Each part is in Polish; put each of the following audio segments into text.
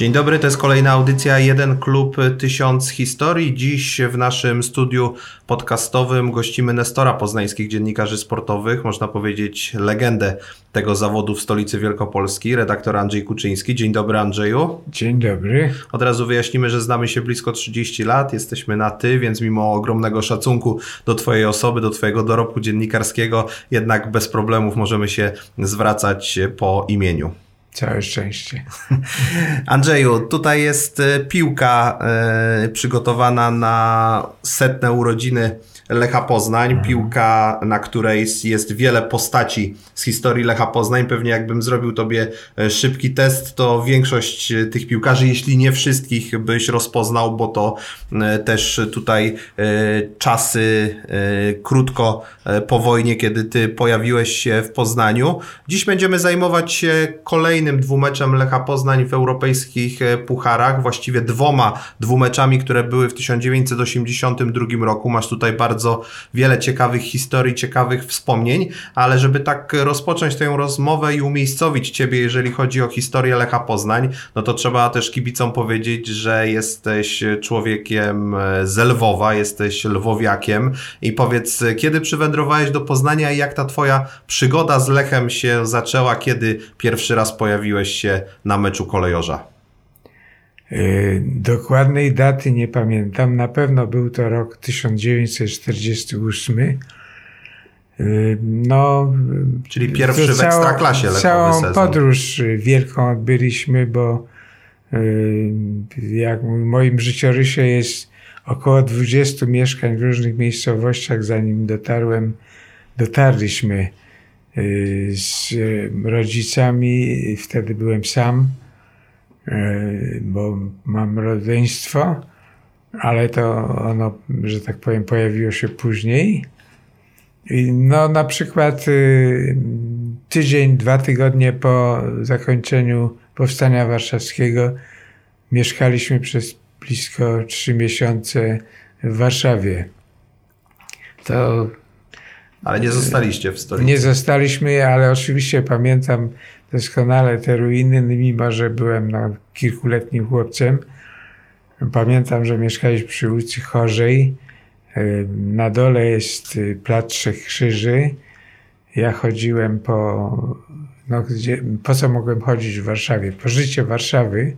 Dzień dobry, to jest kolejna audycja Jeden Klub Tysiąc Historii. Dziś w naszym studiu podcastowym gościmy Nestora Poznańskich Dziennikarzy Sportowych, można powiedzieć legendę tego zawodu w stolicy Wielkopolski, redaktor Andrzej Kuczyński. Dzień dobry Andrzeju. Dzień dobry. Od razu wyjaśnimy, że znamy się blisko 30 lat, jesteśmy na ty, więc mimo ogromnego szacunku do twojej osoby, do twojego dorobku dziennikarskiego, jednak bez problemów możemy się zwracać po imieniu. Całe szczęście. Andrzeju, tutaj jest e, piłka e, przygotowana na setne urodziny Lecha Poznań. Mhm. Piłka, na której jest wiele postaci z historii Lecha Poznań. Pewnie jakbym zrobił tobie e, szybki test, to większość e, tych piłkarzy, jeśli nie wszystkich, byś rozpoznał, bo to e, też tutaj czasy krótko po wojnie, kiedy ty pojawiłeś się w Poznaniu. Dziś będziemy zajmować się kolejnym dwumeczem Lecha Poznań w europejskich pucharach, właściwie dwoma dwumeczami, które były w 1982 roku. Masz tutaj bardzo bardzo wiele ciekawych historii, ciekawych wspomnień, ale żeby tak rozpocząć tę rozmowę i umiejscowić Ciebie, jeżeli chodzi o historię Lecha Poznań, no to trzeba też kibicom powiedzieć, że jesteś człowiekiem z Lwowa, jesteś lwowiakiem i powiedz, kiedy przywędrowałeś do Poznania i jak ta Twoja przygoda z Lechem się zaczęła, kiedy pierwszy raz pojawiłeś się na meczu kolejorza? E, dokładnej daty nie pamiętam. Na pewno był to rok 1948. E, no, Czyli pierwszy w całą, ekstraklasie Całą sezon. podróż wielką odbyliśmy, bo e, jak w moim życiorysie jest około 20 mieszkań w różnych miejscowościach, zanim dotarłem, dotarliśmy z rodzicami. Wtedy byłem sam bo mam rodzeństwo, ale to ono, że tak powiem, pojawiło się później. No na przykład y, tydzień, dwa tygodnie po zakończeniu Powstania Warszawskiego mieszkaliśmy przez blisko trzy miesiące w Warszawie. To ale nie zostaliście w stolicy. Nie zostaliśmy, ale oczywiście pamiętam doskonale te ruiny, mimo że byłem no, kilkuletnim chłopcem. Pamiętam, że mieszkaliśmy przy ulicy Chorzej. Na dole jest y, Plac Trzech Krzyży. Ja chodziłem po... No, gdzie, po co mogłem chodzić w Warszawie? Po życie Warszawy.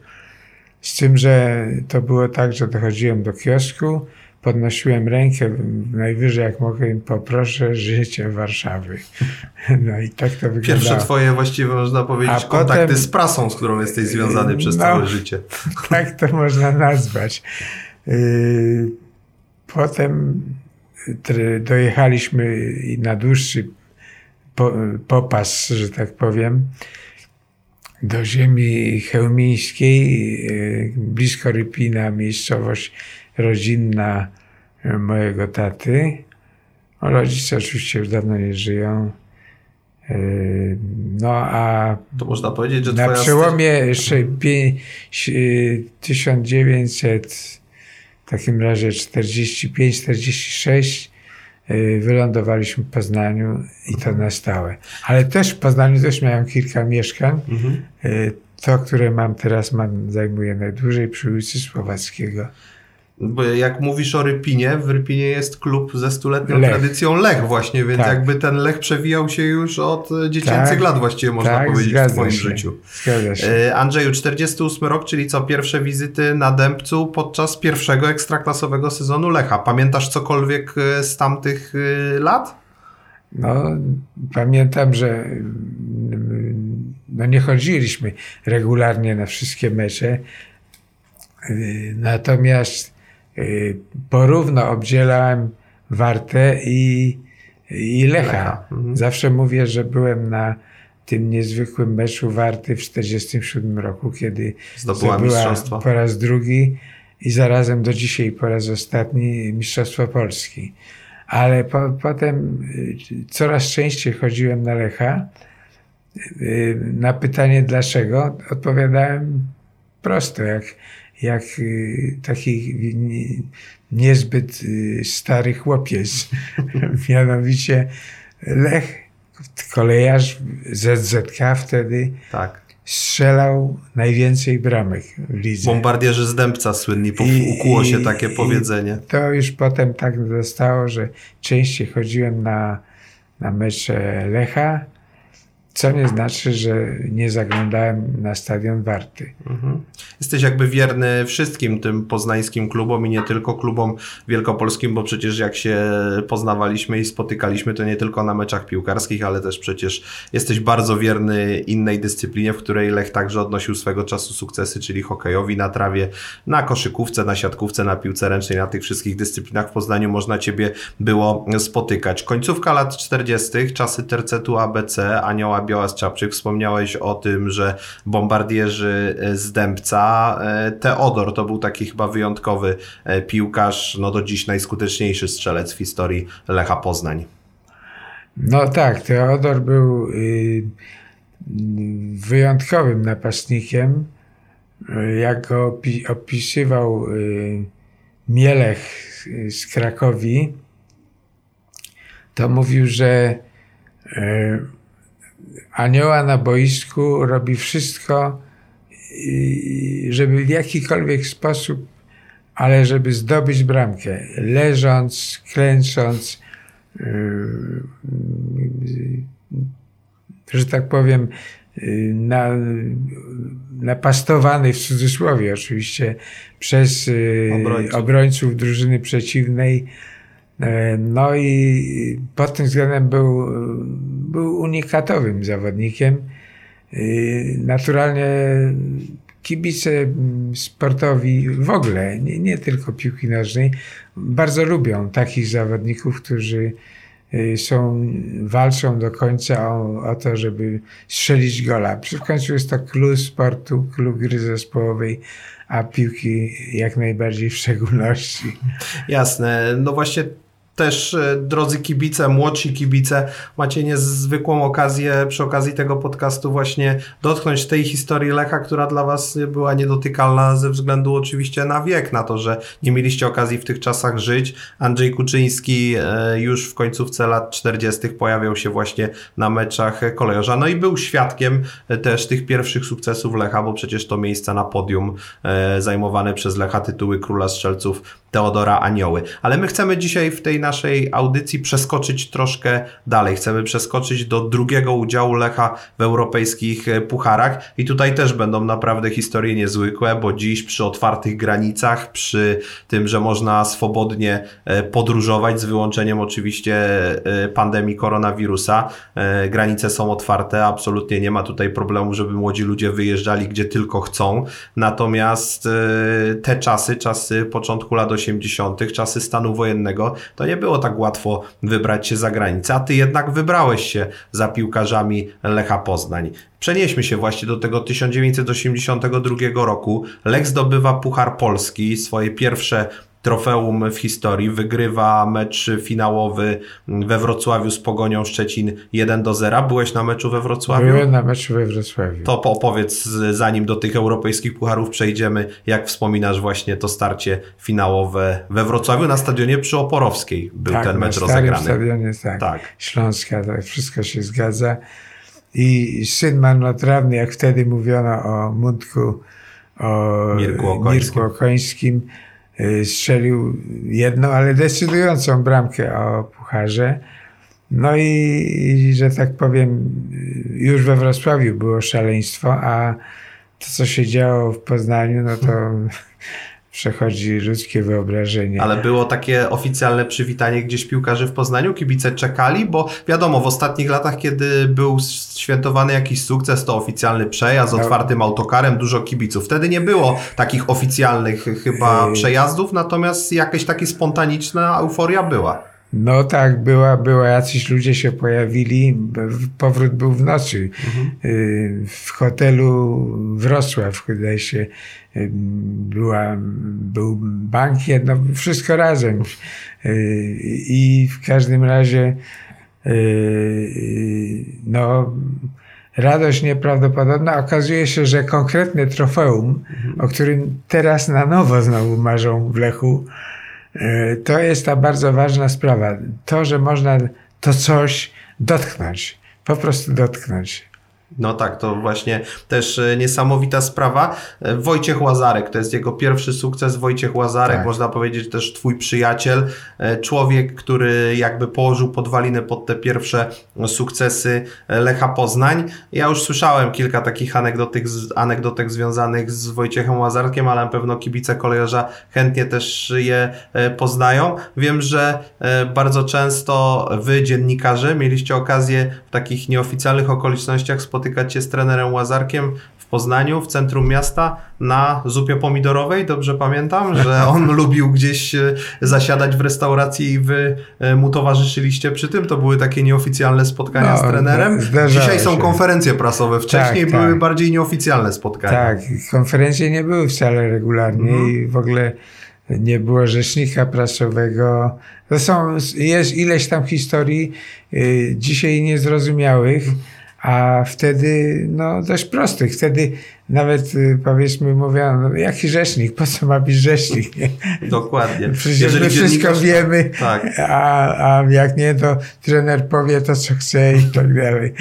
Z tym, że to było tak, że dochodziłem do kiosku, podnosiłem rękę najwyżej jak mogłem, poproszę życie Warszawy. No i tak to wyglądało. Pierwsze twoje właściwie można powiedzieć A kontakty potem, z prasą, z którą jesteś związany przez no, całe życie. Tak to można nazwać. Y, potem dojechaliśmy na dłuższy popas, że tak powiem, do ziemi chełmińskiej, y, blisko Rypina, miejscowość rodzinna e, mojego taty. Rodzice oczywiście już dawno nie żyją. E, no a to można powiedzieć, że na przełomie 1900 w takim razie 45-46 e, wylądowaliśmy w Poznaniu i to na stałe. Ale też w Poznaniu też miałem kilka mieszkań. Mhm. To, które mam teraz, mam, zajmuje najdłużej przy ulicy Słowackiego. Bo jak mówisz o Rypinie, w Rypinie jest klub ze stuletnią Lech. tradycją Lech właśnie, więc tak. jakby ten Lech przewijał się już od dziecięcych tak. lat właściwie można tak, powiedzieć w moim się. życiu. Się. E, Andrzeju, 48 rok, czyli co, pierwsze wizyty na Dębcu podczas pierwszego ekstraklasowego sezonu Lecha. Pamiętasz cokolwiek e, z tamtych e, lat? No, pamiętam, że no nie chodziliśmy regularnie na wszystkie mecze, natomiast porówno obdzielałem Wartę i, i Lecha. Lecha. Mhm. Zawsze mówię, że byłem na tym niezwykłym meczu Warty w 1947 roku, kiedy zdobyła, zdobyła po raz drugi i zarazem do dzisiaj po raz ostatni Mistrzostwo Polski. Ale po, potem y, coraz częściej chodziłem na Lecha. Y, na pytanie dlaczego odpowiadałem prosto, jak jak y, taki niezbyt y, stary chłopiec. Mianowicie Lech, kolejarz ZZK wtedy, tak. strzelał najwięcej bramek w lidze. Bombardierzy z Dębca słynni, I, ukuło się takie powiedzenie. To już potem tak zostało, że częściej chodziłem na, na mecze Lecha, co nie znaczy, że nie zaglądałem na stadion Warty. Mhm. Jesteś jakby wierny wszystkim tym poznańskim klubom i nie tylko klubom wielkopolskim, bo przecież jak się poznawaliśmy i spotykaliśmy, to nie tylko na meczach piłkarskich, ale też przecież jesteś bardzo wierny innej dyscyplinie, w której Lech także odnosił swego czasu sukcesy, czyli hokejowi na trawie, na koszykówce, na siatkówce, na piłce ręcznej, na tych wszystkich dyscyplinach w Poznaniu można Ciebie było spotykać. Końcówka lat 40., czasy tercetu ABC, Anioła Białas-Czapczyk, wspomniałeś o tym, że bombardierzy z Dębca, e, Teodor to był taki chyba wyjątkowy e, piłkarz, no do dziś najskuteczniejszy strzelec w historii Lecha Poznań. No tak, Teodor był y, wyjątkowym napastnikiem. Jak go opisywał y, Mielech z Krakowi, to mówił, że anioła na boisku robi wszystko, żeby w jakikolwiek sposób, ale żeby zdobyć bramkę. Leżąc, klęcząc, yy, że tak powiem, yy, na, napastowany w cudzysłowie oczywiście przez yy, obrońców. obrońców drużyny przeciwnej, no i pod tym względem był, był unikatowym zawodnikiem. E, naturalnie kibice sportowi w ogóle, nie, nie tylko piłki nożnej, bardzo lubią takich zawodników, którzy e, są, walczą do końca o, o to, żeby strzelić gola. Przy końcu jest to klub sportu, klub gry zespołowej, a piłki jak najbardziej w szczególności. Jasne. No właśnie też, e, drodzy kibice, młodsi kibice, macie niezwykłą okazję przy okazji tego podcastu właśnie dotknąć tej historii Lecha, która dla Was była niedotykalna ze względu oczywiście na wiek, na to, że nie mieliście okazji w tych czasach żyć. Andrzej Kuczyński e, już w końcówce lat 40. pojawiał się właśnie na meczach kolejorza, no i był świadkiem e, też tych pierwszych sukcesów Lecha, bo przecież to miejsca na podium zajmowane przez Lecha tytuły Króla Strzelców Teodora Anioły. Ale my chcemy dzisiaj w tej naszej audycji przeskoczyć troszkę dalej. Chcemy przeskoczyć do drugiego udziału Lecha w europejskich e, pucharach i tutaj też będą naprawdę historie niezwykłe, bo dziś przy otwartych granicach, przy tym, że można swobodnie e, podróżować z wyłączeniem oczywiście e, pandemii koronawirusa, granice są otwarte, absolutnie nie ma tutaj problemu, żeby młodzi ludzie wyjeżdżali gdzie tylko chcą. Natomiast te czasy, czasy początku lat 80., czasy stanu wojennego, to nie było tak łatwo wybrać się za granicę, a ty jednak wybrałeś się za piłkarzami Lecha Poznań. Przenieśmy się właśnie do tego 1982 roku. Lech zdobywa Puchar Polski, swoje pierwsze trofeum w historii. Wygrywa mecz finałowy we Wrocławiu z Pogonią Szczecin 1 do 0. Byłeś na meczu we Wrocławiu? Byłem na meczu we Wrocławiu. To opowiedz, zanim do tych europejskich pucharów przejdziemy, jak wspominasz właśnie to starcie finałowe we Wrocławiu na stadionie przy Oporowskiej był tak, ten mecz na rozegrany. Stadionie, tak. tak. Śląska, tak, wszystko się zgadza. I syn marnotrawny, jak wtedy mówiono o Mundku, o Mirku Okońskim, Mirku Okońskim strzelił jedną, ale decydującą bramkę o pucharze. No i, i, że tak powiem, już we Wrocławiu było szaleństwo, a to, co się działo w Poznaniu, no to przechodzi ludzkie wyobrażenie. Ale było takie oficjalne przywitanie gdzieś piłkarzy w Poznaniu? Kibice czekali? Bo wiadomo, w ostatnich latach, kiedy był świętowany jakiś sukces, to oficjalny przejazd no. otwartym autokarem, dużo kibiców. Wtedy nie było takich oficjalnych chyba przejazdów, natomiast jakaś taka spontaniczna euforia była. No tak, była, była, jacyś ludzie się pojawili, powrót był w nocy. Mhm. Y, w hotelu Wrocław, wydaje się, y, była, był bankiet, no wszystko razem. Y, I w każdym razie no radość nieprawdopodobna. Okazuje się, że konkretne trofeum, mhm. o którym teraz na nowo znowu marzą w Lechu, to jest ta bardzo ważna sprawa. To, że można to coś dotknąć, po prostu dotknąć. No tak, to właśnie też e, niesamowita sprawa. E, Wojciech Łazarek, to jest jego pierwszy sukces. Wojciech Łazarek, tak. można powiedzieć też twój przyjaciel, e, człowiek, który jakby położył podwaliny pod te pierwsze sukcesy Lecha Poznań. Ja już słyszałem kilka takich anegdotek, anegdotek związanych z Wojciechem Łazarkiem, ale na pewno kibice kolejarza chętnie też je poznają. Wiem, że bardzo często wy, dziennikarze, mieliście okazję w takich nieoficjalnych okolicznościach spotkać spotykać się z trenerem Łazarkiem w Poznaniu, w centrum miasta, na zupie pomidorowej. Dobrze pamiętam, że on lubił gdzieś e, zasiadać w restauracji i wy e, mu towarzyszyliście przy tym. To były takie nieoficjalne spotkania no, z trenerem. Dzisiaj są się. konferencje prasowe. Wcześniej tak, były tak. bardziej nieoficjalne spotkania. Tak, konferencje nie były wcale regularnie mhm. i w ogóle nie było rzecznika prasowego. To są, jest ileś tam historii y, dzisiaj niezrozumiałych. A wtedy, no dość prostych. Wtedy nawet y, powiedzmy mówiono, no, jaki rzecznik, po co ma być rzecznik? Nie? Dokładnie. Przecież Jeżeli my wszystko wiemy, tak. a, a jak nie, to trener powie to, co chce i tak dalej.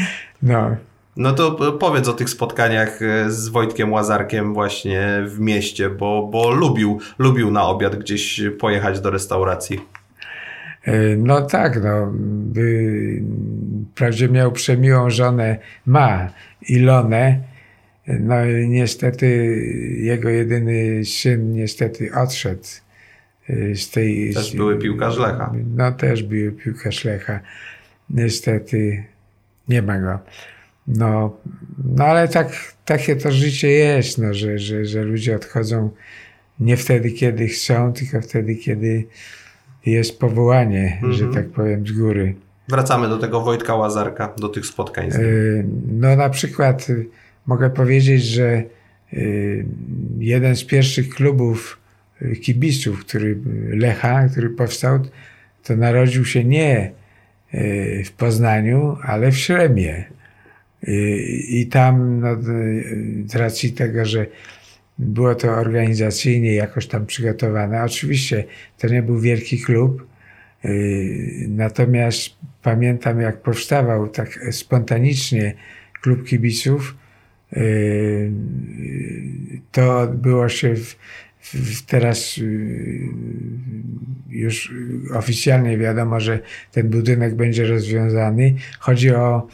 No. No to powiedz o tych spotkaniach y, z Wojtkiem Łazarkiem właśnie w mieście, bo, bo lubił, lubił na obiad gdzieś pojechać do restauracji. E, no tak, no. By, wprawdzie miał przemiłą żonę, ma Ilonę. No i niestety jego jedyny syn niestety odszedł e, z tej... Też były piłkarz Lecha. No też były piłkarz Lecha. Niestety nie ma go. No, no ale tak, takie to życie jest, no, że, że, że ludzie odchodzą nie wtedy, kiedy chcą, tylko wtedy, kiedy jest powołanie, mm -hmm. że mhm. tak powiem, z góry. Wracamy do tego Wojtka Łazarka, do tych spotkań z nim. Y, no na przykład y, mogę powiedzieć, że y, jeden z pierwszych klubów kibiców, który Lecha, który powstał, to narodził się nie w Poznaniu, ale w Śremie. I tam no, z racji tego, że było to organizacyjnie jakoś tam przygotowane. Oczywiście to nie był wielki klub, y, natomiast pamiętam jak powstawał tak spontanicznie klub kibiców. Y, to odbyło się w, w teraz y, już oficjalnie wiadomo, że ten budynek będzie rozwiązany. Chodzi o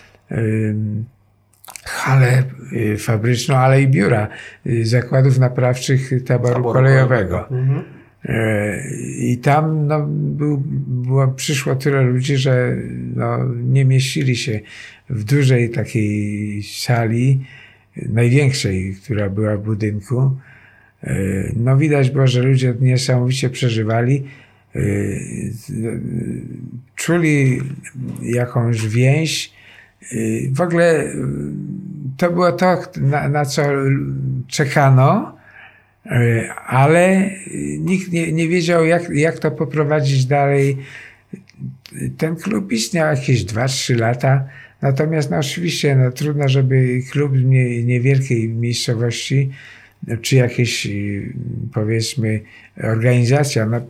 halę y, fabryczną, ale i biura y, zakładów naprawczych taboru, taboru kolejowego. Mhm. E, I tam no, był, było, przyszło tyle ludzi, że no, nie mieścili się w dużej takiej sali, największej, która była w budynku. No widać było, że ludzie niesamowicie przeżywali. Czuli jakąś więź, Y, w ogóle y, to było to, na, na co czekano, y, ale nikt nie, nie wiedział, jak, jak to poprowadzić dalej. Ten klub istniał jakieś 2-3 lata. Natomiast no oczywiście no, trudno, żeby klub niewielkiej miejscowości czy jakieś powiedzmy organizacja, no,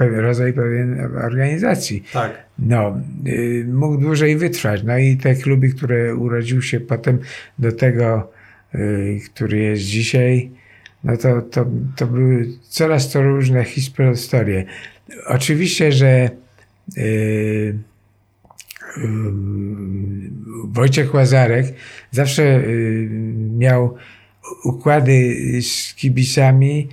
rodzaj pewien organizacji. Tak. No, y, mógł dłużej wytrwać. No i te kluby, które urodził się potem do tego, y, który jest dzisiaj, no to, to, to były coraz to różne historie. Oczywiście, że yy, Wojciech Łazarek zawsze miał układy z kibicami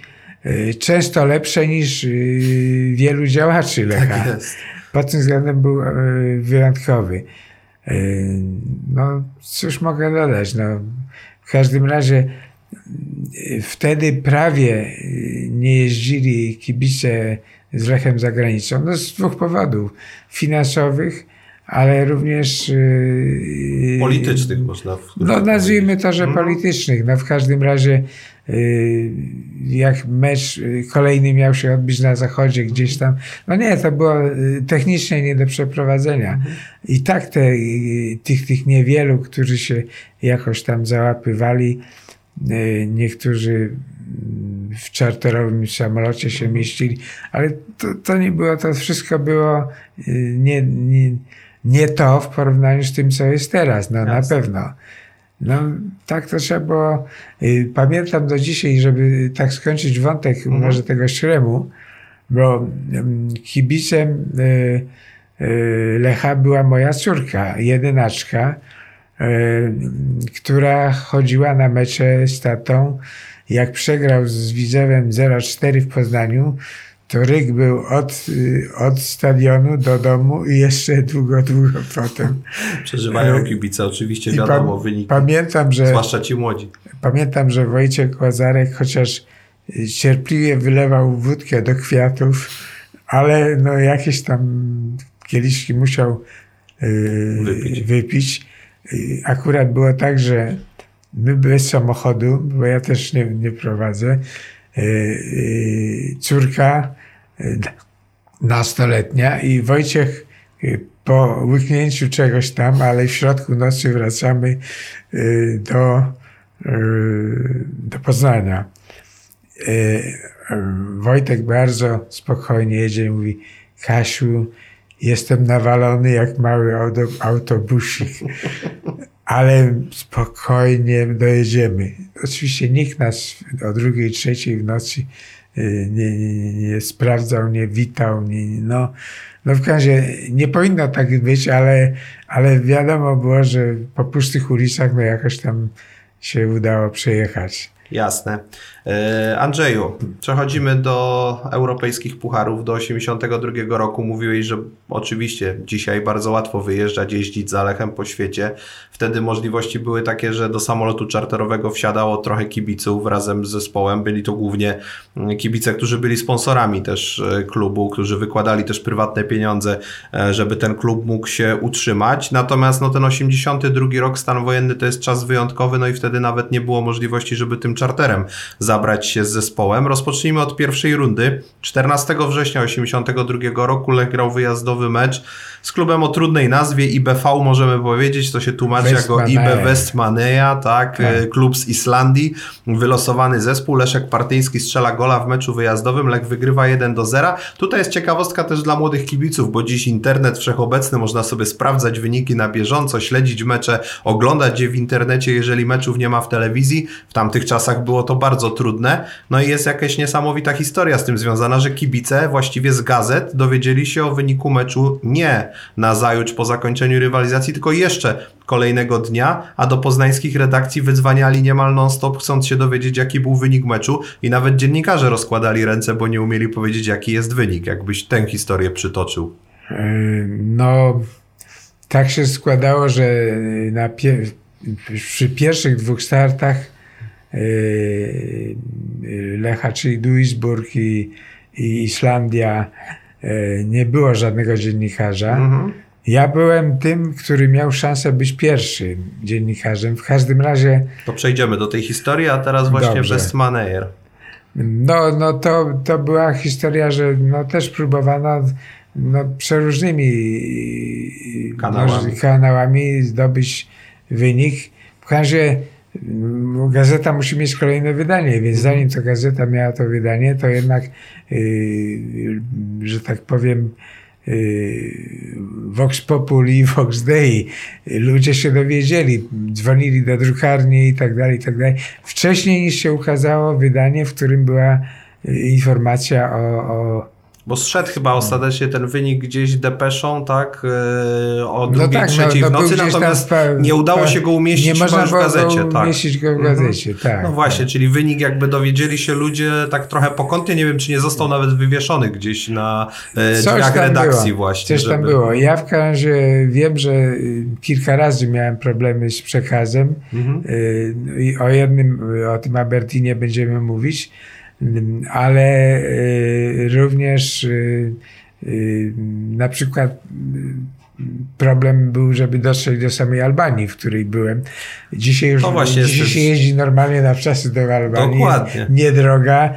y, często lepsze niż y, wielu działaczy Lecha. Tak jest. Pod tym względem był y, wyjątkowy. No, cóż mogę dodać? No, w każdym razie wtedy prawie nie jeździli kibice z Lechem za granicą. No, z dwóch powodów. Finansowych ale również. Yy, politycznych można. No, nazwijmy to, że mhm. politycznych. No, w każdym razie, yy, jak mecz kolejny miał się odbyć na zachodzie gdzieś tam, no nie, to było technicznie nie do przeprowadzenia. Mhm. I tak te, tych, tych niewielu, którzy się jakoś tam załapywali, niektórzy w czarterowym samolocie się mieścili, ale to, to nie było, to wszystko było nie, nie nie to w porównaniu z tym, co jest teraz, no Jasne. na pewno. No, tak to trzeba było. y, Pamiętam do dzisiaj, żeby tak skończyć wątek Mhm. może tego śremu, bo mm, kibicem y, y, Lecha była moja córka, jedynaczka, która chodziła na mecze z tatą. Jak przegrał z Widzewem 0-4 w Poznaniu, to ryk był od, y, od stadionu do domu i jeszcze długo, długo potem. Przeżywają kibice, oczywiście wiadomo, pam- wyniki. Pamiętam, że Zwłaszcza ci młodzi. Pamiętam, że Wojciech Łazarek chociaż y, cierpliwie wylewał wódkę do kwiatów, ale no jakieś tam kieliszki musiał y, Wypić. wypić. Y, Akurat było tak, że my bez samochodu, bo ja też nie, nie prowadzę, córka nastoletnia i Wojciech y, po łyknięciu czegoś tam, ale w środku nocy wracamy y, do, y, do Poznania. Y, y, Wojtek bardzo spokojnie jedzie i mówi Kasiu, jestem nawalony jak mały auto, autobusik, ale spokojnie dojedziemy. Oczywiście nikt nas o drugiej, trzeciej w nocy y, nie, nie, nie, nie sprawdzał, nie witał, nie, no, no w każdym nie powinno tak być, ale, ale wiadomo było, że po pustych ulicach no jakoś tam się udało przejechać. Jasne. E, Andrzeju, przechodzimy do europejskich pucharów. Do 82 roku mówiłeś, że oczywiście dzisiaj bardzo łatwo wyjeżdżać, jeździć za Lechem po świecie. Wtedy możliwości były takie, że do samolotu czarterowego wsiadało trochę kibiców razem z zespołem. Byli to głównie mm, kibice, którzy byli sponsorami też e, klubu, którzy wykładali też prywatne pieniądze, e, żeby ten klub mógł się utrzymać. Natomiast no, ten 82 rok, stan wojenny to jest czas wyjątkowy, no i wtedy nawet nie było możliwości, żeby tym czarterem zabrać się z zespołem. Rozpocznijmy od pierwszej rundy. 14 września 82 roku Lech grał wyjazdowy mecz z klubem o trudnej nazwie IBV możemy powiedzieć, to się tłumaczy jako. IB Westmannaia, tak, Tak. e, klub z Islandii, wylosowany zespół, Leszek Partyński strzela gola w meczu wyjazdowym, Lech wygrywa 1 do 0. Tutaj jest ciekawostka też dla młodych kibiców, bo dziś internet wszechobecny, można sobie sprawdzać wyniki na bieżąco, śledzić mecze, oglądać je w internecie, jeżeli meczów nie ma w telewizji. W tamtych czasach było to bardzo trudne. No i jest jakaś niesamowita historia z tym związana, że kibice właściwie z gazet dowiedzieli się o wyniku meczu nie na zajutrz po zakończeniu rywalizacji, tylko jeszcze kolejnego dnia, a do poznańskich redakcji wydzwaniali niemal non-stop, chcąc się dowiedzieć, jaki był wynik meczu i nawet dziennikarze rozkładali ręce, bo nie umieli powiedzieć, jaki jest wynik. Jakbyś tę historię przytoczył. Yy, No, tak się składało, że pie- przy pierwszych dwóch startach Lecha, czyli Duisburg i, i Islandia, yy, nie było żadnego dziennikarza. Mhm. Ja byłem tym, który miał szansę być pierwszym dziennikarzem. W każdym razie To przejdziemy do tej historii, a teraz właśnie Dobrze. Westmaneyer. No, no to, to była historia, że no też próbowano no, przeróżnymi Kanałami. kanałami zdobyć wynik. W każdym razie gazeta musi mieć kolejne wydanie, więc zanim to gazeta miała to wydanie, to jednak, yy, że tak powiem, yy, Vox Populi, Vox Dei. Ludzie się dowiedzieli, dzwonili do drukarni i tak dalej, i tak dalej. Wcześniej niż się ukazało wydanie, w którym była y, informacja o, o Bo zszedł chyba ostatecznie ten wynik gdzieś depeszą, tak? Yy, o No drugiej, tak, no, trzeciej no w nocy, tam natomiast nie udało się go umieścić nie można w gazecie. go tak. umieścić go w Mhm. gazecie, tak. No właśnie, czyli wynik jakby dowiedzieli się ludzie tak trochę pokątnie, nie wiem czy nie został nawet wywieszony gdzieś na e, drzwiach redakcji było. właśnie. Coś tam było. Ja w każdym razie wiem, że y, kilka razy miałem problemy z przekazem. Mhm. Y, I o jednym, y, o tym Abertinie będziemy mówić, ale y, również y, y, na przykład problem był, żeby dotrzeć do samej Albanii, w której byłem. Dzisiaj już No właśnie, dzisiaj się jeździ normalnie na wczasy do Albanii. Dokładnie. Niedroga,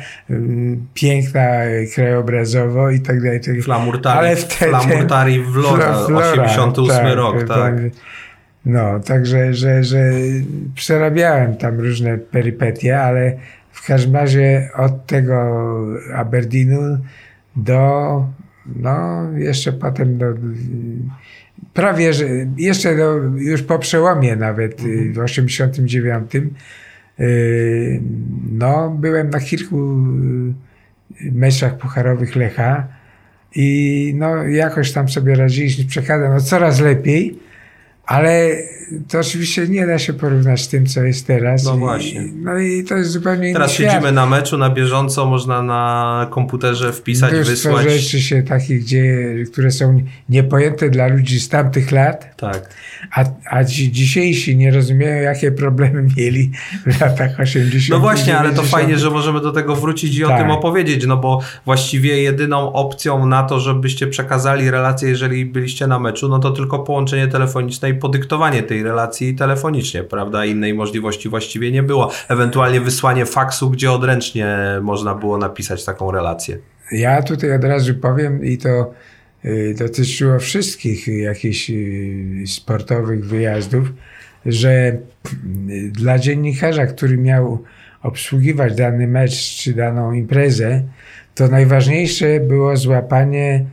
piękna krajobrazowo i tak dalej. i tak dalej. Flamurtari, Ale wtedy- Flamurtari Vlora, Flo- Flora, 88 rok, tak. No, także, że, że przerabiałem tam różne perypetie, ale w każdym razie od tego Aberdeenu do, no, jeszcze potem do prawie, że jeszcze do, już po przełomie nawet y, w 89 y, no byłem na kilku y, meczach pucharowych Lecha i no jakoś tam sobie radziliśmy z przekazem, no coraz lepiej, ale to oczywiście nie da się porównać z tym, co jest teraz. No I, właśnie. No i to jest zupełnie inny Teraz świat. siedzimy na meczu na bieżąco, można na komputerze wpisać, Mnóstwo wysłać. rzeczy się takich dzieje, które są niepojęte dla ludzi z tamtych lat, Tak. a, a ci dzisiejsi nie rozumieją, jakie problemy mieli w latach 80. No właśnie, ale to 90. fajnie, że możemy do tego wrócić i o Tak. tym opowiedzieć, no bo właściwie jedyną opcją na to, żebyście przekazali relację, jeżeli byliście na meczu, no to tylko połączenie telefoniczne podyktowanie tej relacji telefonicznie, prawda? Innej możliwości właściwie nie było. Ewentualnie wysłanie faksu, gdzie odręcznie można było napisać taką relację. Ja tutaj od razu powiem i to y, dotyczyło wszystkich jakichś y, sportowych wyjazdów, że y, dla dziennikarza, który miał obsługiwać dany mecz czy daną imprezę, to najważniejsze było złapanie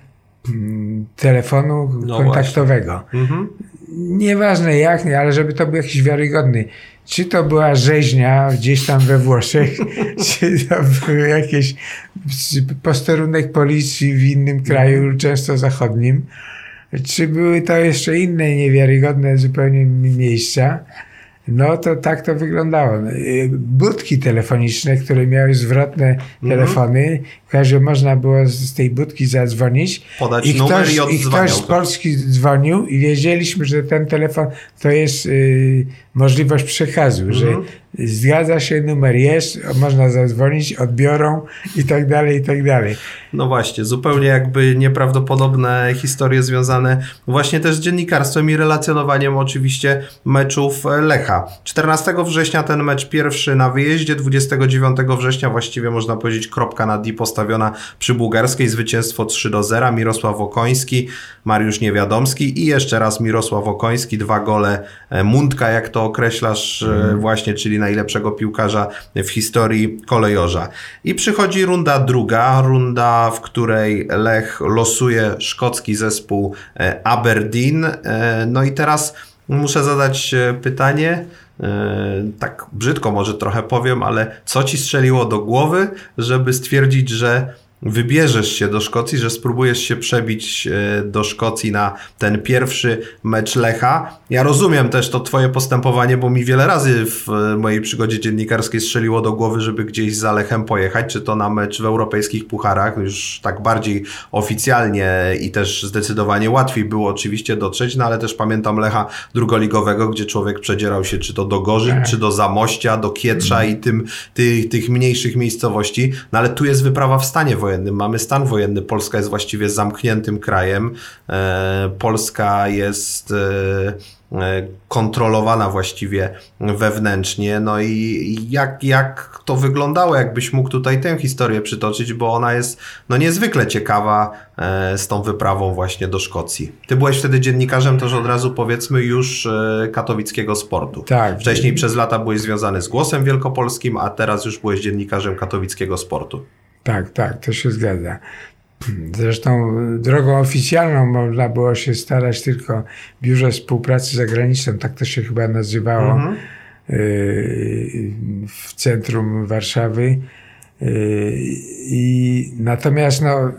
mm, telefonu No kontaktowego. Mhm. Nieważne jak, nie, ale żeby to był jakiś wiarygodny. Czy to była rzeźnia gdzieś tam we Włoszech, czy to był jakiś posterunek policji w innym kraju, często zachodnim, czy były to jeszcze inne niewiarygodne zupełnie miejsca. No to tak to wyglądało. Y, Budki telefoniczne, które miały zwrotne telefony, że można było z tej budki zadzwonić. Podać I numer ktoś, i I ktoś z to. Polski dzwonił i wiedzieliśmy, że ten telefon to jest y, możliwość przekazu, Mhm. że zgadza się, numer jest, można zadzwonić, odbiorą i tak dalej, i tak dalej. No właśnie, zupełnie jakby nieprawdopodobne historie związane właśnie też z dziennikarstwem i relacjonowaniem oczywiście meczów Lecha. 14 września ten mecz pierwszy na wyjeździe, 29 września właściwie można powiedzieć kropka na D postawiona przy Bułgarskiej, zwycięstwo 3 do 0, Mirosław Okoński, Mariusz Niewiadomski i jeszcze raz Mirosław Okoński, dwa gole e, Mundka, jak to określasz e, właśnie, czyli najlepszego piłkarza w historii kolejorza. I przychodzi runda druga, runda, w której Lech losuje szkocki zespół e, Aberdeen. E, No i teraz muszę zadać pytanie, tak brzydko może trochę powiem, ale co ci strzeliło do głowy, żeby stwierdzić, że wybierzesz się do Szkocji, że spróbujesz się przebić e, do Szkocji na ten pierwszy mecz Lecha. Ja rozumiem też to twoje postępowanie, bo mi wiele razy w e, mojej przygodzie dziennikarskiej strzeliło do głowy, żeby gdzieś za Lechem pojechać, czy to na mecz w europejskich pucharach, już tak bardziej oficjalnie i też zdecydowanie łatwiej było oczywiście dotrzeć, no ale też pamiętam Lecha drugoligowego, gdzie człowiek przedzierał się czy to do Gorzyc, czy do Zamościa, do Kietrza i tym, tych, tych mniejszych miejscowości, no ale tu jest wyprawa w stanie wojennym, mamy stan wojenny, Polska jest właściwie zamkniętym krajem, e, Polska jest e, e, kontrolowana właściwie wewnętrznie, no i jak, jak to wyglądało, jakbyś mógł tutaj tę historię przytoczyć, bo ona jest no niezwykle ciekawa z tą wyprawą właśnie do Szkocji. Ty byłeś wtedy dziennikarzem też od razu powiedzmy już katowickiego sportu. Tak. Wcześniej przez lata byłeś związany z Głosem Wielkopolskim, a teraz już byłeś dziennikarzem katowickiego sportu. Tak, tak, to się zgadza. Zresztą drogą oficjalną można było się starać tylko w Biurze Współpracy Zagranicznej, tak to się chyba nazywało, Mhm. yy, w centrum Warszawy. Yy, I natomiast no,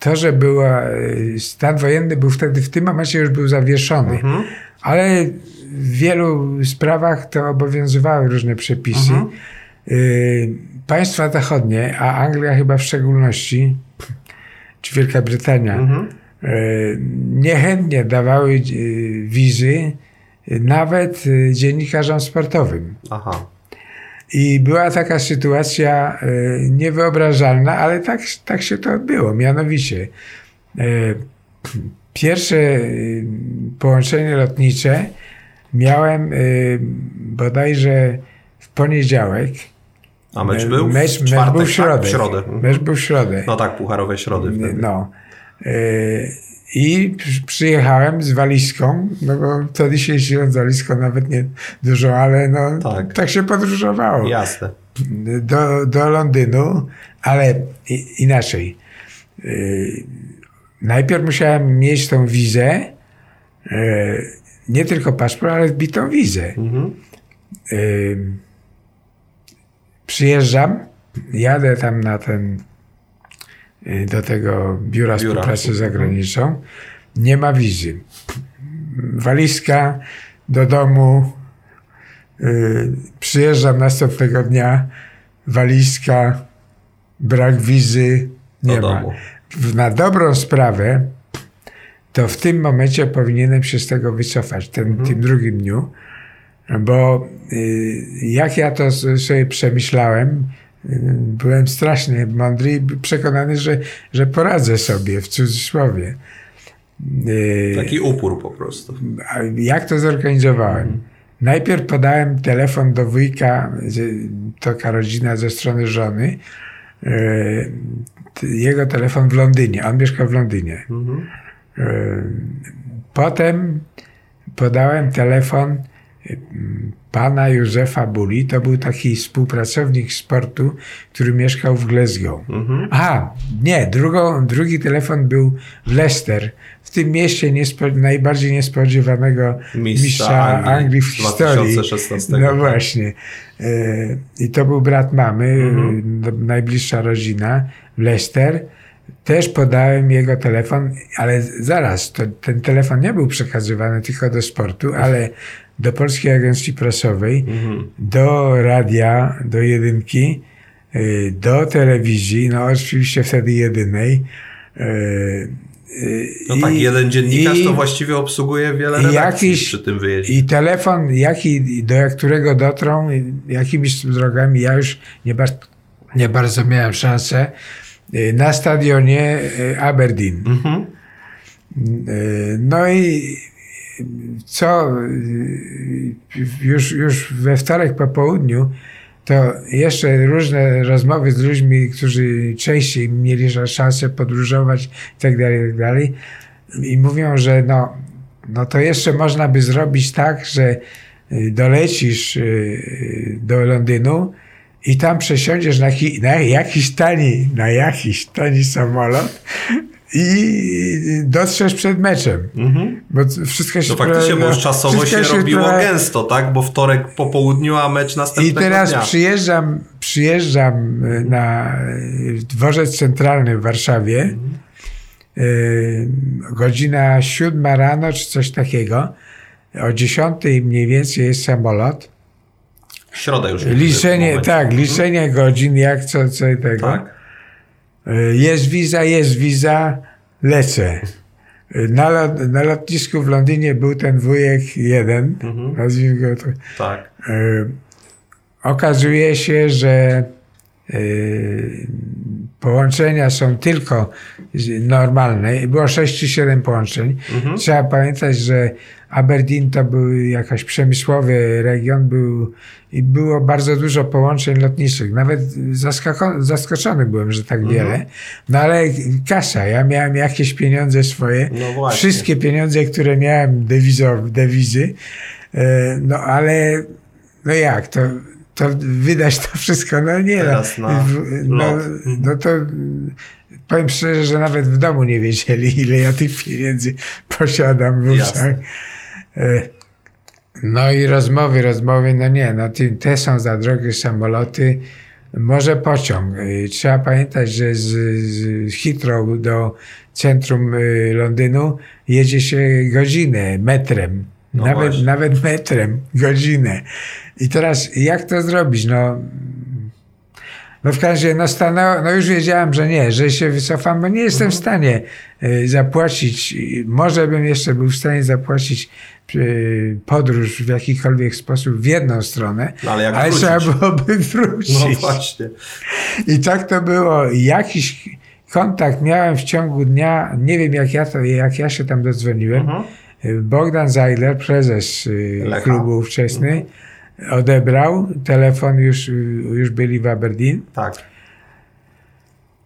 to, że była, yy, stan wojenny był wtedy w tym momencie już był zawieszony, Mhm. ale w wielu sprawach to obowiązywały różne przepisy. Mhm. Y, Państwa zachodnie, a Anglia chyba w szczególności, czy Wielka Brytania, Mhm. y, niechętnie dawały y, wizy nawet dziennikarzom sportowym. Aha. I była taka sytuacja niewyobrażalna, ale tak, tak się to odbyło. Mianowicie, pierwsze połączenie lotnicze miałem bodajże w poniedziałek. A mecz był w Mecz, mecz czwartek, był w środę. Tak? W środę. Mecz był w środę. No tak, pucharowe środy wtedy. No. Y, I przy- przyjechałem z walizką, no bo wtedy się jeździłem z walizką, nawet nie dużo, ale no, Tak. tak. się podróżowało. Jasne. Do, do Londynu, ale inaczej. Y, najpierw musiałem mieć tą wizę, e, nie tylko paszport, ale wbitą wizę. Mhm. Przyjeżdżam, jadę tam na ten, e, do tego biura, współpracy Mhm. zagraniczną, nie ma wizy. Walizka do domu, y, przyjeżdżam następnego dnia, walizka, brak wizy, nie Do ma. domu. Na dobrą sprawę, to w tym momencie powinienem się z tego wycofać, ten, Mhm. tym drugim dniu, bo y, jak ja to sobie przemyślałem, y, byłem strasznie mądry i przekonany, że, że poradzę sobie, w cudzysłowie. Y, Taki upór po prostu. jak to zorganizowałem? Najpierw podałem telefon do wujka, to rodzina ze strony żony. Jego telefon w Londynie, on mieszka w Londynie. Mhm. Potem podałem telefon pana Józefa Buli, to był taki współpracownik sportu, który mieszkał w Glasgow. Mhm. A, nie, drugą, drugi telefon był w Leicester, w tym mieście niespo, najbardziej niespodziewanego Mistrza mistrza, Anglii Anglii, w historii. 2016. No właśnie. E, I to był brat mamy, Mhm. najbliższa rodzina Leicester. Też podałem jego telefon, ale zaraz, to, ten telefon nie był przekazywany tylko do sportu, ale do Polskiej Agencji Prasowej, Mhm. do radia, do jedynki, y, do telewizji, no oczywiście wtedy jedynej. y, y, No tak, i- jeden dziennikarz i- to właściwie obsługuje wiele redakcji jakiś- przy tym wyjeździe. I telefon, jaki, do którego dotrą, jakimiś drogami, ja już nie, bar- nie bardzo miałem szansę, na stadionie y, Aberdeen. Mhm. Y, No i co y, już, już we wtorek po południu to jeszcze różne rozmowy z ludźmi, którzy częściej mieli szansę podróżować i tak dalej, i tak dalej. I mówią, że no, no to jeszcze można by zrobić tak, że y, dolecisz y, do Londynu i tam przesiądziesz na, na jakiś tani, na jakiś tani samolot i dotrzesz przed meczem. Mhm. Bo wszystko się To faktycznie, bo już czasowo się wszystko robiło sprawdza- gęsto, tak? Bo wtorek po południu, a mecz I następnego teraz dnia. przyjeżdżam, przyjeżdżam y, na y, dworzec centralny w Warszawie. Mhm. Y, Godzina siódma rano, czy coś takiego. O dziesiątej mniej więcej jest samolot. W środę już. Liczenie, tak, liczenie godzin, jak co, co i tego. Tak. Y, Jest wiza, jest wiza, lecę. Y, Na, na lotnisku w Londynie był ten wujek jeden, Mhm. nazwijmy go to. Tak. Y, Okazuje się, że połączenia są tylko normalne. Było 6 czy 7 połączeń. Mhm. Trzeba pamiętać, że Aberdeen to był jakiś przemysłowy region był, i było bardzo dużo połączeń lotniczych. Nawet zaskoczony byłem, że tak Mhm. wiele. No ale kasa, ja miałem jakieś pieniądze swoje. No. Wszystkie pieniądze, które miałem dewizo, dewizy. E, No ale no jak, to, to wydać to wszystko, no nie Teraz no. W- no, lot. no to powiem szczerze, że nawet w domu nie wiedzieli, ile ja tych pieniędzy posiadam w uszach. E, No i rozmowy, rozmowy, no nie, no te są za drogie samoloty, może pociąg. Y, Trzeba pamiętać, że z, z Heathrow do centrum y, Londynu jedzie się godzinę metrem. No nawet, właśnie. nawet metrem, godzinę. I teraz jak to zrobić? No, no w każdym razie, no, stanęło, no już wiedziałem, że nie, że się wycofam, bo nie jestem w stanie y, zapłacić. Może bym jeszcze był w stanie zapłacić y, podróż w jakikolwiek sposób w jedną stronę, No, ale jak ale wrócić? trzeba byłoby wrócić. No właśnie. I tak to było. Jakiś kontakt miałem w ciągu dnia, nie wiem jak ja, to, jak ja się tam dodzwoniłem. Mhm. Bogdan Zajler, prezes Lecha. klubu ówczesny, odebrał telefon, już, już byli w Aberdeen. Tak.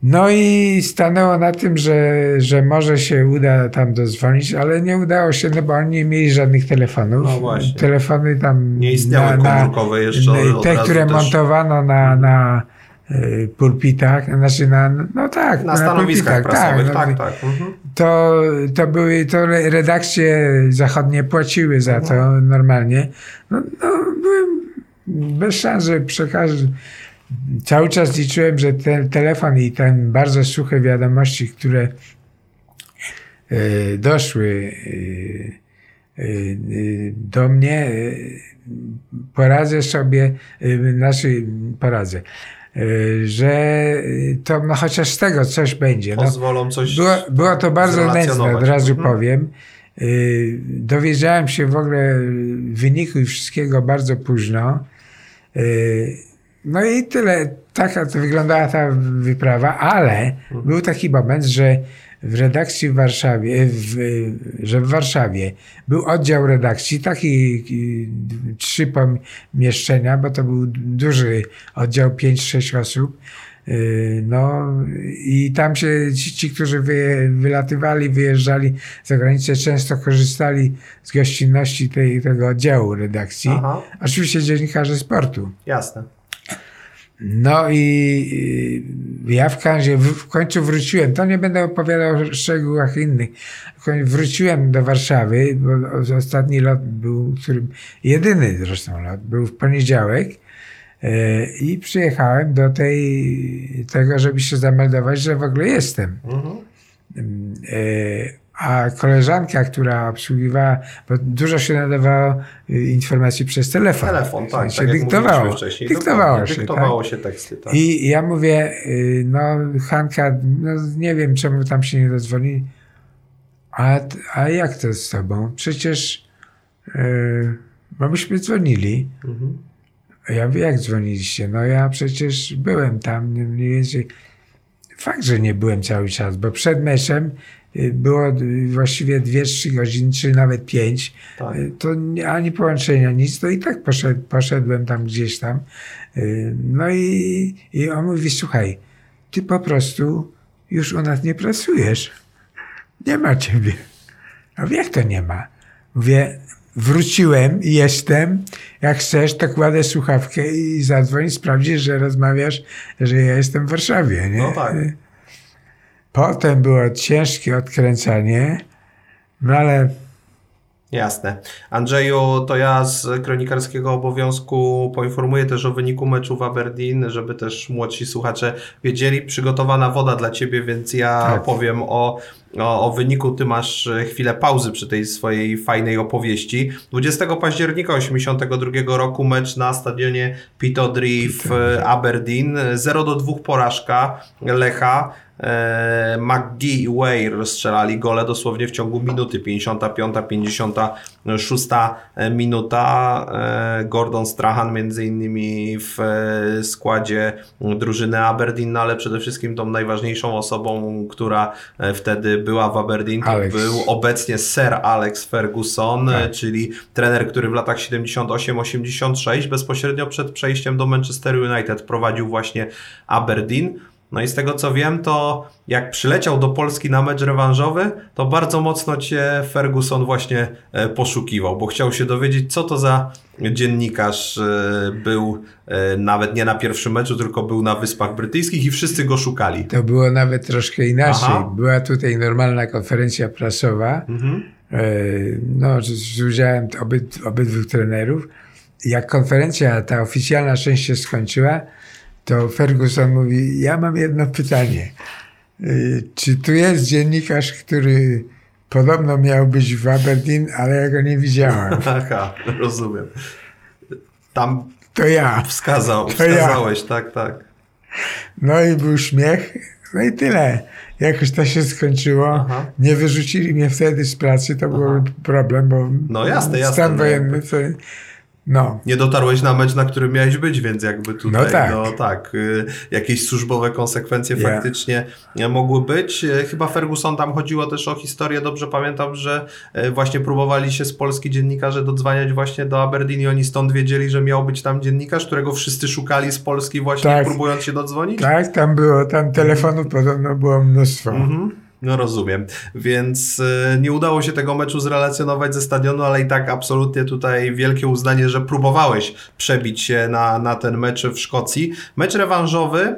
No i stanęło na tym, że, że może się uda tam dodzwonić, ale nie udało się, no bo oni nie mieli żadnych telefonów. No właśnie. Telefony tam Nie istniały komórkowe jeszcze na, od Te, które też. montowano na, na y, pulpitach, znaczy na, no tak, Na stanowiskach pulpitach, prasowych, no, tak, tak. Mhm. To, to były, to re- redakcje zachodnie płaciły za to normalnie. No, no byłem bez szans, że przekażę. Cały czas liczyłem, że ten telefon i ten bardzo suche wiadomości, które e, doszły e, e, do mnie, poradzę sobie, znaczy poradzę, że to no, chociaż z tego coś będzie. No, Pozwolą coś było, było to bardzo nędzne, od razu Mhm. powiem. Y, Dowiedziałem się w ogóle wyniku i wszystkiego bardzo późno. No i tyle. Taka to wyglądała ta wyprawa, ale Mhm. był taki moment, że w redakcji w Warszawie, w, że w Warszawie był oddział redakcji, taki trzy pomieszczenia, bo to był duży oddział, 5-6 osób. Y, No i tam się ci, ci którzy wy, wylatywali, wyjeżdżali za granicę, często korzystali z gościnności tej, tego oddziału redakcji. Aha, Oczywiście dziennikarze sportu. jasne. No i ja w każdym w, końcu wróciłem. To nie będę opowiadał o szczegółach innych. Wróciłem do Warszawy, bo ostatni lot był, którym, jedyny zresztą lot, był w poniedziałek. e, I przyjechałem do tej, tego, żeby się zameldować, że w ogóle jestem. Mhm. E, A koleżanka, która obsługiwała, bo dużo się nadawało y, informacji przez telefon. Telefon, tak, się tak dyktowało. wcześniej. Dyktowało się. Dyktowało tak? się teksty, tak. I ja mówię, y, no Hanka, no nie wiem czemu tam się nie dozwoli. A, a jak to z tobą? Przecież yy, bo myśmy dzwonili. Mhm. A Ja mówię, jak dzwoniliście? No ja przecież byłem tam mniej więcej. Fakt, że nie byłem cały czas, bo przed meczem było y, właściwie 2-3 godziny, czy nawet 5. Tak. Y, To ani połączenia, nic, to i tak poszedł, poszedłem tam gdzieś tam. Y, No i, i on mówi, słuchaj, ty po prostu już u nas nie pracujesz. Nie ma ciebie. A mówię, jak to nie ma? Mówię, wróciłem, jestem, jak chcesz, to kładę słuchawkę i zadzwoń, sprawdzisz, że rozmawiasz, że ja jestem w Warszawie, nie? No tak. Potem było ciężkie odkręcanie, no ale Jasne. Andrzeju, to ja z kronikarskiego obowiązku poinformuję też o wyniku meczu w Aberdeen, żeby też młodsi słuchacze wiedzieli. Przygotowana woda dla Ciebie, więc ja Tak. powiem o, o, o wyniku. Ty masz e, chwilę pauzy przy tej swojej fajnej opowieści. 20 października 1982 roku mecz na stadionie Pittodrie w e, Aberdeen. 0 do 2 porażka Lecha. E, McGee i Weir strzelali gole dosłownie w ciągu minuty. 55, 56 minuta. E, Gordon Strahan między innymi w e, składzie drużyny Aberdeen, no ale przede wszystkim tą najważniejszą osobą, która e, była w Aberdeen, to Alex. był obecnie Sir Alex Ferguson, Tak. czyli trener, który w latach 78-86 bezpośrednio przed przejściem do Manchester United prowadził właśnie Aberdeen. No i z tego co wiem, to jak przyleciał do Polski na mecz rewanżowy, to bardzo mocno cię Ferguson właśnie e, poszukiwał, bo chciał się dowiedzieć, co to za dziennikarz e, był e, nawet nie na pierwszym meczu, tylko był na Wyspach Brytyjskich i wszyscy go szukali. to było nawet troszkę inaczej. Aha. Była tutaj normalna konferencja prasowa, Mhm. no, z, z udziałem obyd, obydwu trenerów. Jak konferencja, ta oficjalna część się skończyła, to Ferguson mówi, ja mam jedno pytanie. Y, Czy tu jest dziennikarz, który podobno miał być w Aberdeen, ale ja go nie widziałem. Aha, rozumiem. Tam To ja. wskazał, To ja. wskazałeś, tak, tak. No i był śmiech, no i tyle. Jakoś to się skończyło. Aha. Nie wyrzucili mnie wtedy z pracy, to był Aha. problem, bo No jasne, jasne, stan no wojenny to... No, Nie dotarłeś na mecz, na którym miałeś być, więc jakby tutaj, No tak. no tak, y, jakieś służbowe konsekwencje Ja. faktycznie e, mogły być. E, Chyba Ferguson tam chodziło też o historię, dobrze pamiętam, że e, właśnie próbowali się z Polski dziennikarze dodzwaniać właśnie do Aberdeen i oni stąd wiedzieli, że miał być tam dziennikarz, którego wszyscy szukali z Polski właśnie Tak. próbując się dodzwonić. tak, tam było, tam telefonów podobno było mnóstwo. Mhm. No rozumiem, więc y, nie udało się tego meczu zrelacjonować ze stadionu, ale i tak absolutnie tutaj wielkie uznanie, że próbowałeś przebić się na, na ten mecz w Szkocji. Mecz rewanżowy,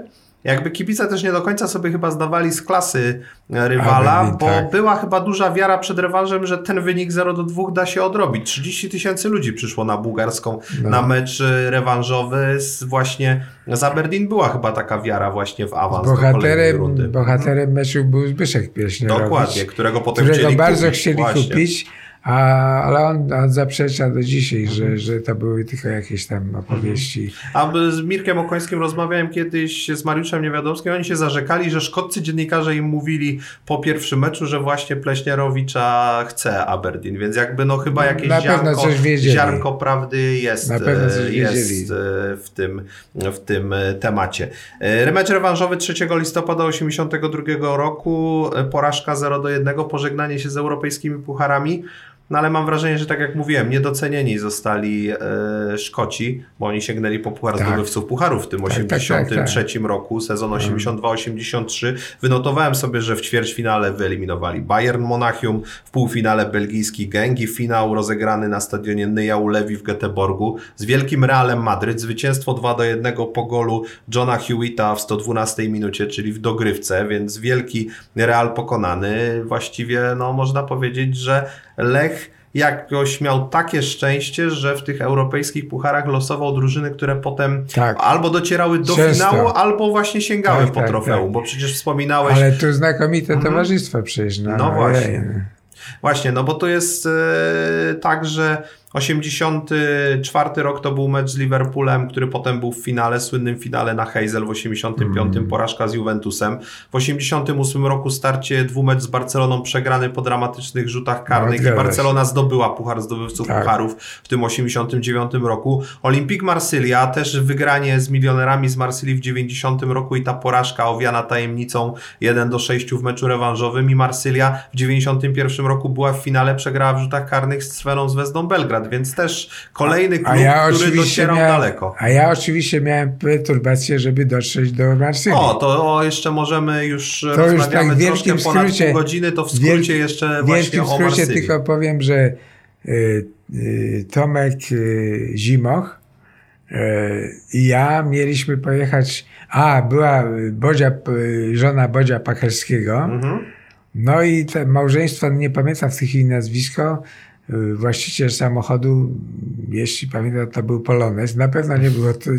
jakby kibice też nie do końca sobie chyba zdawali z klasy rywala, Aberdeen, bo tak. była chyba duża wiara przed rewanżem, że ten wynik 0 do 2 da się odrobić. 30 tysięcy ludzi przyszło na bułgarską No. na mecz y, rewanżowy z właśnie z Aberdeen była chyba taka wiara właśnie w awans do Bohaterem, rundy. bohaterem meczu był Zbyszek Pieśnierowicz. Dokładnie, którego potem którego chcieli bardzo kupić. chcieli Właśnie. kupić, a, ale on, on zaprzecza do dzisiaj, że, że to były tylko jakieś tam opowieści. A z Mirkiem Okońskim rozmawiałem kiedyś z Mariuszem Niewiadomskim, oni się zarzekali, że szkoccy dziennikarze im mówili po pierwszym meczu, że właśnie Pleśnierowicza chce Aberdeen, więc jakby no chyba jakieś Na ziarnko, ziarnko prawdy jest, e, jest e, w tym, w tym e, temacie. Remecz rewanżowy 3 listopada 1982 roku, porażka 0 do 1, pożegnanie się z europejskimi pucharami. No ale mam wrażenie, że tak jak mówiłem, niedocenieni zostali e, Szkoci, bo oni sięgnęli po puchar Tak. zdobywców pucharów w tym tak, tak, 83 roku, sezon 82-83. Wynotowałem sobie, że w ćwierćfinale wyeliminowali Bayern Monachium, w półfinale belgijski Gengi, finał rozegrany na stadionie Nyja Ulewi w Göteborgu z wielkim Realem Madryt, zwycięstwo 2 do 1 po golu Johna Hewitta w 112 minucie, czyli w dogrywce, więc wielki Real pokonany. Właściwie no, można powiedzieć, że Lech jakoś miał takie szczęście, że w tych europejskich pucharach losował drużyny, które potem Tak. albo docierały do Często. finału, albo właśnie sięgały Tak, po tak, trofeum, tak. bo przecież wspominałeś Ale tu znakomite towarzystwo przecież. No, No właśnie. Właśnie, no bo to jest e, tak, że 84 rok to był mecz z Liverpoolem, który potem był w finale, słynnym finale na Hazel w 85, Mm. porażka z Juventusem. W 88 roku starcie dwumecz z Barceloną przegrany po dramatycznych rzutach karnych i zgadza się. Barcelona zdobyła Puchar Zdobywców Tak. Pucharów w tym 89 roku. Olympique Marsylia też wygranie z milionerami z Marsylii w 90 roku i ta porażka owiana tajemnicą 1 do 6 w meczu rewanżowym i Marsylia w 91 roku była w finale, przegrała w rzutach karnych z Crveną Zvezdą Belgrad, więc też kolejny klub, A ja, który docierał miałem, daleko. a ja oczywiście miałem perturbację, żeby dotrzeć do Marsylii. O, to o, jeszcze możemy już już rozmawiamy tak w wielkim skrócie- pół godziny, to w skrócie wielki- jeszcze W właśnie o skrócie tylko powiem, że y, y, Tomek y, Zimoch y, i ja mieliśmy pojechać, a była Bodzia, y, żona Bodzia Pachelskiego, Mhm. no i te małżeństwo, nie pamiętam w tej chwili nazwisko, właściciel samochodu, jeśli pamiętam, to był Polonez. Na pewno nie było to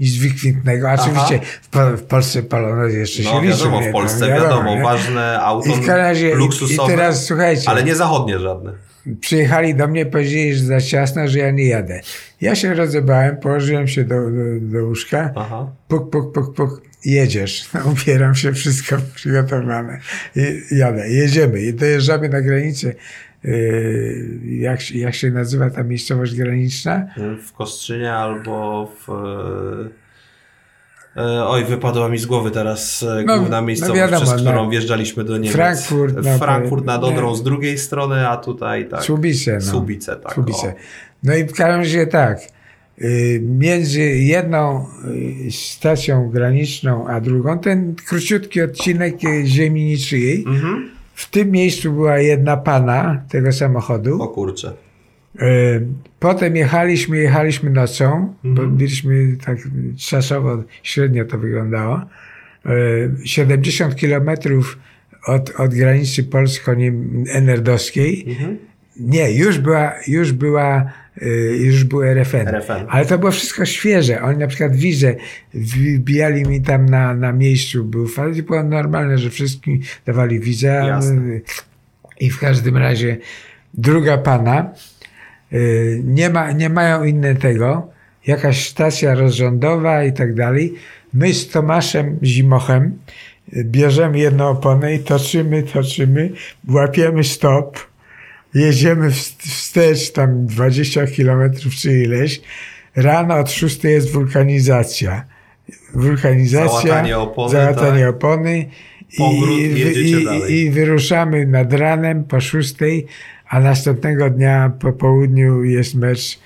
nic wykwintnego. Oczywiście w, Po- w Polsce Polonez jeszcze No się liczy. wiadomo, w Polsce wiadomo, nie? ważne auto I razie, i, i luksusowe, teraz słuchajcie, ale nie zachodnie żadne. przyjechali do mnie, powiedzieli, że za ciasno, że ja nie jadę. Ja się rozebrałem, położyłem się do, do, do łóżka, Aha. puk, puk, puk, puk, jedziesz. No, Ubieram się, wszystko przygotowane. I jadę, jedziemy i dojeżdżamy na granicę. Yy, jak, się- jak się nazywa ta miejscowość graniczna? W Kostrzynie albo w... e, Oj, wypadła mi z głowy teraz e, No, główna no miejscowość, wiadomo, przez którą no. wjeżdżaliśmy do Niemiec. Frankfurt, no, Frankfurt nad. Odrą z drugiej strony, a tutaj tak. Słubice. No. Słubice, tak. Słubice. No i w każdym razie tak. y, Między jedną y, stacją graniczną a drugą, ten króciutki odcinek y, ziemi niczyjej, Mhm. W tym miejscu była jedna pana tego samochodu. O kurczę. Y, Potem jechaliśmy, jechaliśmy nocą, bo Mhm. byliśmy tak czasowo, średnio to wyglądało. Y, 70 kilometrów od, od granicy polsko-enerdowskiej. Mhm. Nie, już była, już była, już był RFN. RFN. Ale to było wszystko świeże. Oni na przykład wizę wbijali mi tam na, na miejscu. Był fakt, i było normalne, że wszystkim dawali wizę. Jasne. y, I w każdym razie druga pana, y, nie, ma, nie mają inne tego, jakaś stacja rozrządowa i tak dalej. My z Tomaszem Zimochem y, bierzemy jedną oponę i toczymy, toczymy, łapiemy stop, jedziemy wst- wstecz tam 20 kilometrów czy ileś. Rano od 6 jest wulkanizacja. Wulkanizacja, Załatanie opony, załatanie tak. opony i, i i, wyruszamy nad ranem po 6, a następnego dnia po południu jest mecz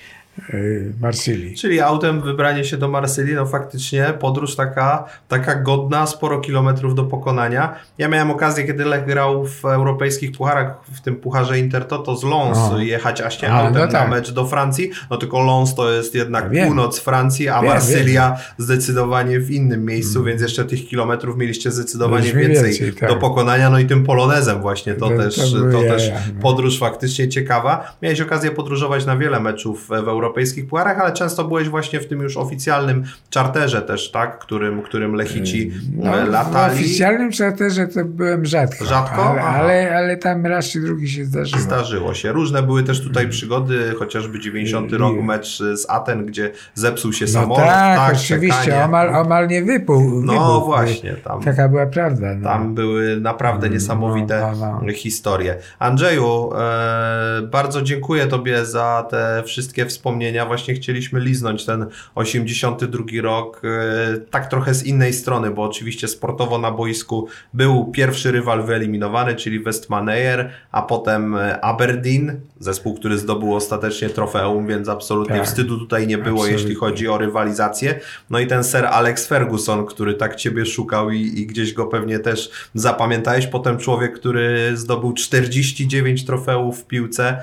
Marsylii. Czyli autem wybranie się do Marsylii, no faktycznie podróż taka, taka godna, sporo kilometrów do pokonania. Ja miałem okazję, kiedy Lech grał w europejskich pucharach, w tym pucharze Intertoto z Lons, O. jechać właśnie A, autem no na tak. mecz do Francji, no tylko Lons to jest jednak wiem. północ Francji, a Wiem, Marsylia zdecydowanie w innym miejscu, więc jeszcze tych kilometrów mieliście zdecydowanie więcej, więcej, tak. do pokonania, no i tym polonezem właśnie, to, To- to też, to jaja, też no. podróż faktycznie ciekawa. Miałeś okazję podróżować na wiele meczów w europejskich pucharach, ale często byłeś właśnie w tym już oficjalnym czarterze też, tak? Którym, którym Lechici No, e, w latali. oficjalnym czarterze to byłem rzadko. Rzadko? Ale, ale, ale tam raz czy drugi się zdarzyło. Zdarzyło się. Różne były też tutaj przygody, chociażby 90 I- rok mecz z Aten, gdzie zepsuł się No samolot. tak, oczywiście, czekanie. omal, omal nie wypół. No wybuchł. właśnie, tam, Taka była prawda. No. tam były naprawdę niesamowite no, no. historie. Andrzeju, e, bardzo dziękuję Tobie za te wszystkie wspomnienia. Właśnie chcieliśmy liznąć ten 82 rok, e, tak trochę z innej strony, bo oczywiście sportowo na boisku był pierwszy rywal wyeliminowany, czyli Westmaneyer, a potem e, Aberdeen, zespół, który zdobył ostatecznie trofeum, więc absolutnie Tak. wstydu tutaj nie było, Absolutnie. jeśli chodzi o rywalizację. No i ten ser Alex Ferguson, który tak Ciebie szukał i, i gdzieś go pewnie też zapamiętałeś. Potem człowiek, który zdobył 49 trofeów w piłce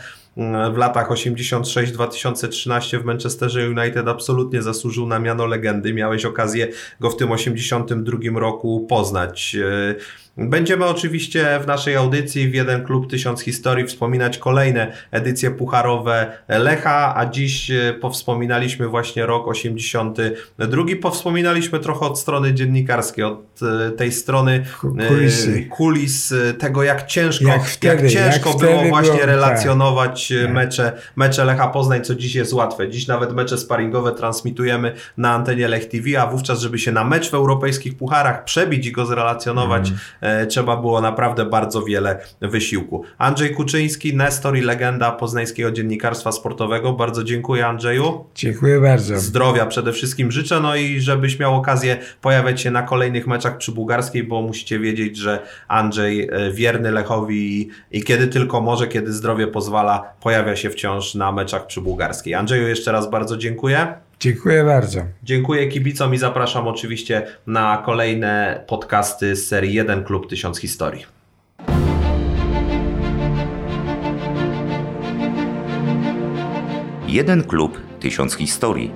w latach 86-2013 w Manchesterze United absolutnie zasłużył na miano legendy. Miałeś okazję go w tym 82 roku poznać. Będziemy oczywiście w naszej audycji w jeden klub tysiąc historii wspominać kolejne edycje pucharowe Lecha, a dziś e, powspominaliśmy właśnie rok 82. Powspominaliśmy trochę od strony dziennikarskiej, od e, tej strony e, kulisy. kulis tego jak ciężko, Jak jak wtedy, ciężko jak było właśnie było, relacjonować Tak. mecze, mecze Lecha Poznań, co dziś jest łatwe. Dziś nawet mecze sparingowe transmitujemy na antenie Lech TV, a wówczas, żeby się na mecz w europejskich pucharach przebić i go zrelacjonować, Mm. E, trzeba było naprawdę bardzo wiele wysiłku. Andrzej Kuczyński, Nestor i legenda poznańskiego dziennikarstwa sportowego. Bardzo dziękuję Andrzeju. Dziękuję bardzo. Zdrowia przede wszystkim życzę, no i żebyś miał okazję pojawiać się na kolejnych meczach przy Bułgarskiej, bo musicie wiedzieć, że Andrzej e, wierny Lechowi i, i kiedy tylko może, kiedy zdrowie pozwala, pojawia się wciąż na meczach przy Bułgarskiej. Andrzeju, jeszcze raz bardzo dziękuję. Dziękuję bardzo. Dziękuję kibicom i zapraszam oczywiście na kolejne podcasty z serii 1 Klub 1000 Historii. Jeden klub, tysiąc historii.